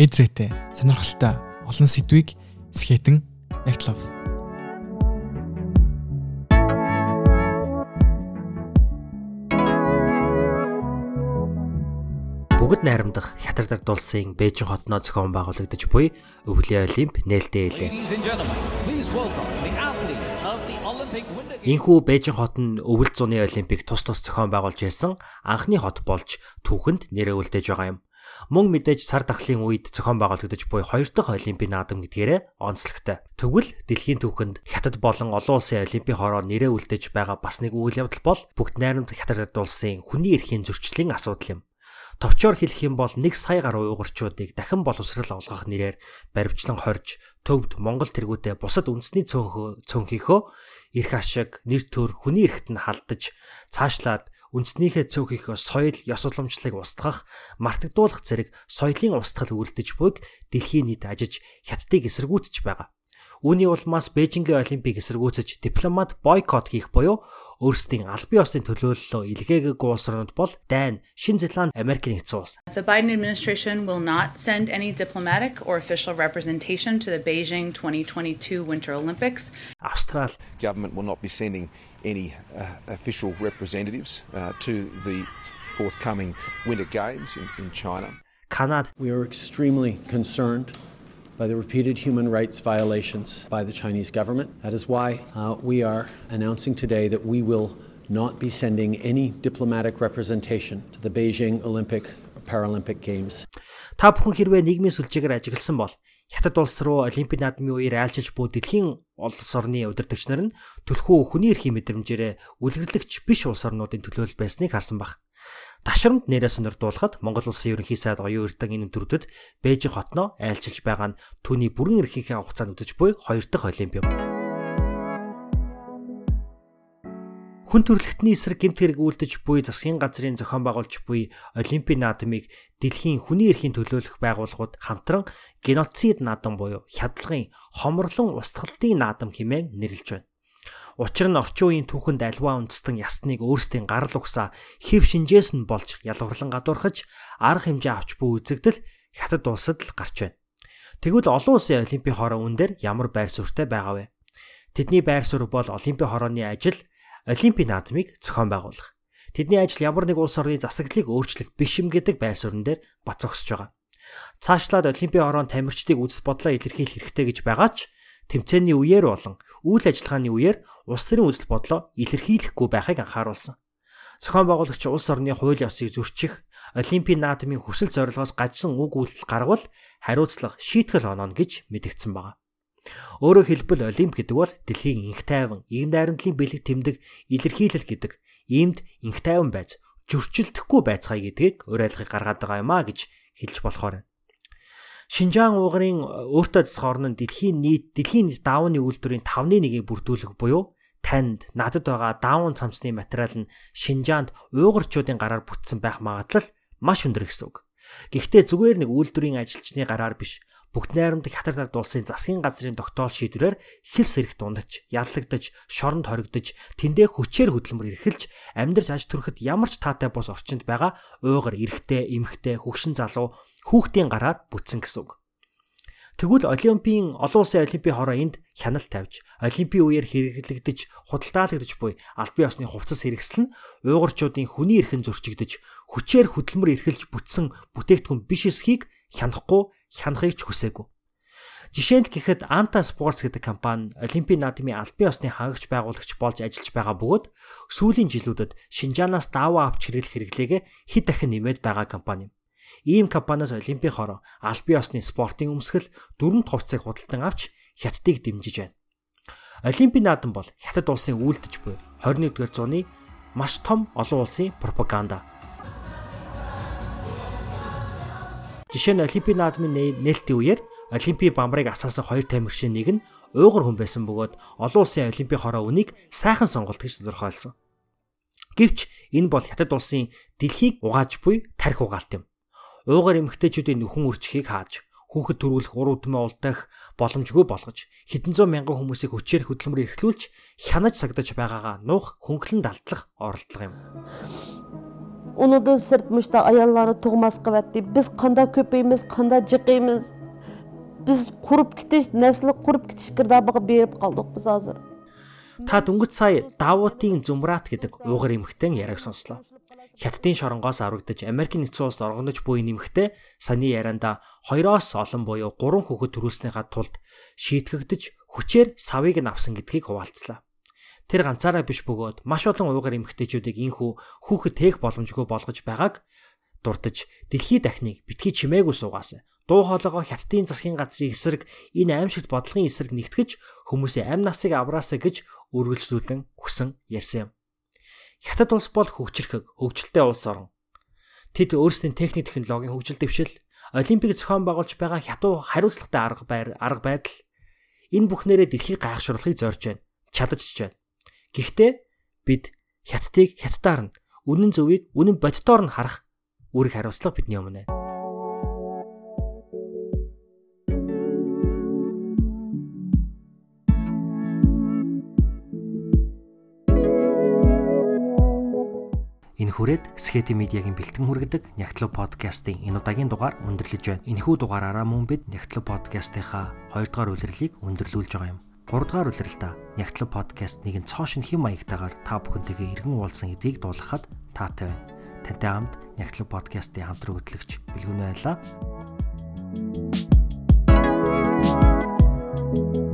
эдрээтэй, сонирхолтой олон сэдвийг скетэн нэгтлав. Бүгд найрамдах хятад улсын Бээжин хотноо зохион байгуулагдаж буй өвлийн олимп нээлттэй хэлээ. Инхүү Бээжин хот нь өвөл зуны олимпийг тус тус зохион байгуулж байсан анхны хот болж түүхэнд нэрээ үлдээж байгаа юм. Мөн мэдээж сар дахлын үед зохион байгуулагдаж буй хоёр дахь олимпийн наадам гэдгээрээ онцлогтой. Тэгвэл дэлхийн түүхэнд хятад болон олон улсын олимпийн хороо нэрээ үлдээж байгаа бас нэг үйл явдал бол бүгд найрамдах хятад улсын хүний эрхийн зөрчлийн асуудал юм. Товчоор хэлэх юм бол 1 сая гаруй уйгурчуудыг дахин боловсрал олгох нэрээр баримтлан хорж төвд Монгол тэргүүтээ бусад үндэсний цөөнхөө цөөнхийнхөө эрх ашиг, нэр төр, хүний эрхт нь халдаж цаашлаад үндэснийхээ цөөхийнхөө соёл, ёс уламжлалыг устгах, мартагдуулах зэрэг соёлын устгал үлдэж буйг дэлхийн нийт ажиж хятадыг эсэргүүцэж байгаа. Үүний улмаас Бээжингийн Олимпийг эсэргүүцэж дипломат бойкот хийх буюу өөрсдийн албан ёсны төлөөллөө илгээгээгүй улс орнууд бол Дайн, Шинэ Зеланд, Америк нэгдсэн улс. The Biden administration will not send any diplomatic or official representation to the Beijing 2022 Winter Olympics. Австрал government will not be sending any uh, official representatives uh, to the forthcoming Winter Games in, in China. Канад We are extremely concerned by the repeated human rights violations by the Chinese government. That is why uh, we are announcing today that we will not be sending any diplomatic representation to the Beijing Olympic Paralympic Games. та бүхэн хэрвээ нийгмийн сүлжээгээр ажигласан бол Хятад улс руу Олимпийн наадмын үеэр айлчилж буй дэлхийн улс орны удирдагч нар нь түлхүү хүний эрхийн мэдрэмжээрээ үлгэрлэгч биш улс орнуудын төлөөлөл байсныг харсан баг. Ташрамд нэрээ сонирдуулахад Монгол улсын ерөнхий сайд оюун эрдэн энэ өдрүүдэд Бээжин хотноо айлчилж байгаа нь түүний бүрэн эрхийнхээ хугацаанд үдэж буй хоёр дахь олимп юм. Хүн төрөлхтний эсрэг гэмт хэрэг үлдэж буй засгийн газрын зохион байгуулж буй Олимпийн наадмыг дэлхийн хүний эрхийн төлөөлөх байгууллагууд хамтран геноцид наадам буюу хядлагын хомрлон устгалтын наадам хэмээн нэрлэж байна. Учир нь орчин үеийн түүхэнд альва үндэстэн ясныг өөрсдийн гарал угсаа хэв шинжээс нь болж ялгарлан гадуурхаж арга хэмжээ авч буй үзэгдэл хятад улсад л гарч байна. Тэгвэл олон улсын олимпийн хороо үн дээр ямар байр суурьтай байгаа вэ? Тэдний байр суурь бол олимпийн хорооны ажил олимпийн наадмыг зохион байгуулах. Тэдний ажил ямар нэг улс орны засаглалыг өөрчлөх биш юм гэдэг байр суурин дээр бат зогсож байгаа. Цаашлаад олимпийн хороонд тамирчдыг үзэл бодлоо илэрхийлэх хэрэгтэй гэж байгаа ч тэмцээний үеэр болон үйл ажиллагааны үеэр улс төрийн үзэл бодлоо илэрхийлэхгүй байхыг анхааруулсан. Зохион байгуулагч улс орны хууль ёсыг зөрчих, Олимпийн наадмын хүсэл зорилгоос гажсан үг үйлдэл гаргавал хариуцлага шийтгэл ононо гэж мэдгдсэн байна. Өөрөөр хэлбэл Олимп гэдэг бол дэлхийн инх тайван, игэн найрамдлын бэлэг тэмдэг илэрхийлэл гэдэг иймд инх тайван байж зөрчилдөхгүй байцгаая гэдгийг уриалгыг гаргаад байгаа юм а гэж хэлж болохоор байна. Шинжаан уугарын өөртөө засах орн нь дэлхийн нийт дэлхийн нийт даавны үйлдвэрийн 5.1-ийг бүрдүүлэх буюу танд надад байгаа даавн цамцны материал нь Шинжаанд уугарчуудын гараар бүтсэн байх магадлал маш өндөр гэсэн үг. Гэхдээ зүгээр нэг үйлдвэрийн ажилчны гараар биш бүгд найрамдах хатар улсын засгийн газрын тогтоол шийдвэрээр хэл сэрэх дундаж, яллагдаж, шоронд хоригдож, тэндээ хүчээр хөдөлмөр эрхэлж, амьдрч аж төрөхөд ямар ч таатай бос орчинд байгаа уугар эрэгтэй, эмэгтэй, хөгшин залуу хүүхдийн гараар бүтсэн гэсэн үг. Тэгвэл Олимпийн олон улсын олимпийн хороо энд хяналт тавьж, олимпийн үеэр хэрэглэгдэж, худалдаалагдж буй албан ёсны хувцас хэрэгсэл нь уугарчуудын хүний эрхэн зөрчигдөж, хүчээр хөдөлмөр эрхэлж бүтсэн бүтээгдэхүүн биш эсхийг хянахгүй, хянахыг ч хүсээгүй. Жишээнд гэхэд Anta Sports гэдэг компани Олимпийн наадмын албан ёсны хангагч байгуулагч болж ажиллаж байгаа бөгөөд сүүлийн жилүүдэд Шинжаанаас даваа авч хэрэглэх хэрэглээгээ хэд дахин нэмээд байгаа компани юм. Ийм компаниас Олимпийн хороо албан ёсны спортын өмсгөл дөрөв хувцсыг худалдан авч хятадыг дэмжиж байна. Олимпийн наадам бол хятад улсын үйлдэж буй 21-р зууны маш том олон улсын пропаганда. Жишээ нь Олимпийн наадмын нээлтийн үеэр Олимпийн бамрыг асаасан хоёр тамирчин нэг нь уугар хүн байсан бөгөөд олон улсын олимпийн хороо үнийг сайхан сонголт гэж тодорхойлсон. Гэвч энэ бол хятад улсын дэлхийг угааж буй тарих угаалт юм. Уугар эмгтээчүүдийн нөхөн үржихийг хааж хүүхэд төрүүлэх уруу төмөө улдах боломжгүй болгож хэдэн зуун мянган хүмүүсийг хүчээр хөдөлмөр эрхлүүлж хянаж сагдаж байгаагаа нуух хөнгөлөн далдлах оролдлого юм. Сырт мышта аяллары тугмас кыбатты. Biz кандай көпеймиз, кандай жыкыймыз. Biz куруп кетиш, несли куруп кетиш кырдабыга берип калдык biz азыр. Та дөнгөж сая Давуудын Зумрат гэдэг уугар эмхтэн яриаг сонслоо. Хятадын шоронгоос аврагдаж Америкийн нэгдсэн улсад оргоноч буй нэмэгтэй саяны ярианда хоёроос олон буюу гурван хүүхэд төрүүлснийхаа тулд шийтгэгдэж хүчээр савыг нь авсан гэдгийг хуваалцлаа. Тэр ганцаараа биш бөгөөд маш олон уугар эмэгтэйчүүдийг инхүү хүүхэд тээх боломжгүй болгож байгааг дурдж дэлхий дахныг битгий чимээгүй суугаасан. Дуу хоолойгоо хятадын засгийн газрын эсрэг энэ аимшигт бодлогын эсрэг нэгтгэж хүмүүсийн амь насыг авраасаа гэж үргэлжлүүлэн хүсэн ярьсан юм. Хятад улс бол хөгжирхэг, хөгжилтэй улс орн. Тэд өөрсдийн техник технологийн хөгжил дэвшил, олимпик зохион байгуулж байгаа хятад хариуцлагатай арга байр, арга байдал энэ бүхнээрээ дэлхийг гайхшруулахыг зорж байна. Чадаж байна. Гэхдээ бид хятадыг хятадаар нь, үнэн зөвийг үнэн боддоор нь харах үүрэг хариуцлага бидний өмнө байна. Энэ хүрээд Sketi Media-гийн бэлтгэн хүргэдэг Нягтлуу подкастын энэ удаагийн дугаар өндөрлөж байна. Энэхүү дугаараараа мөн бид Нягтлуу подкастынхаа 2 дугаар улирлыг өндөрлүүлж байгаа юм. 3 дугаар улиралдаа Нягтлуу подкаст нэгэн цоошин хэм маягтайгаар та бүхэнтэйгээ иргэн уулзсан гэдгийг дуулгахад таатай байна. Тантай хамт Нягтлуу подкастын хамтран хөтлөгч Бэлгүн байлаа. Thank you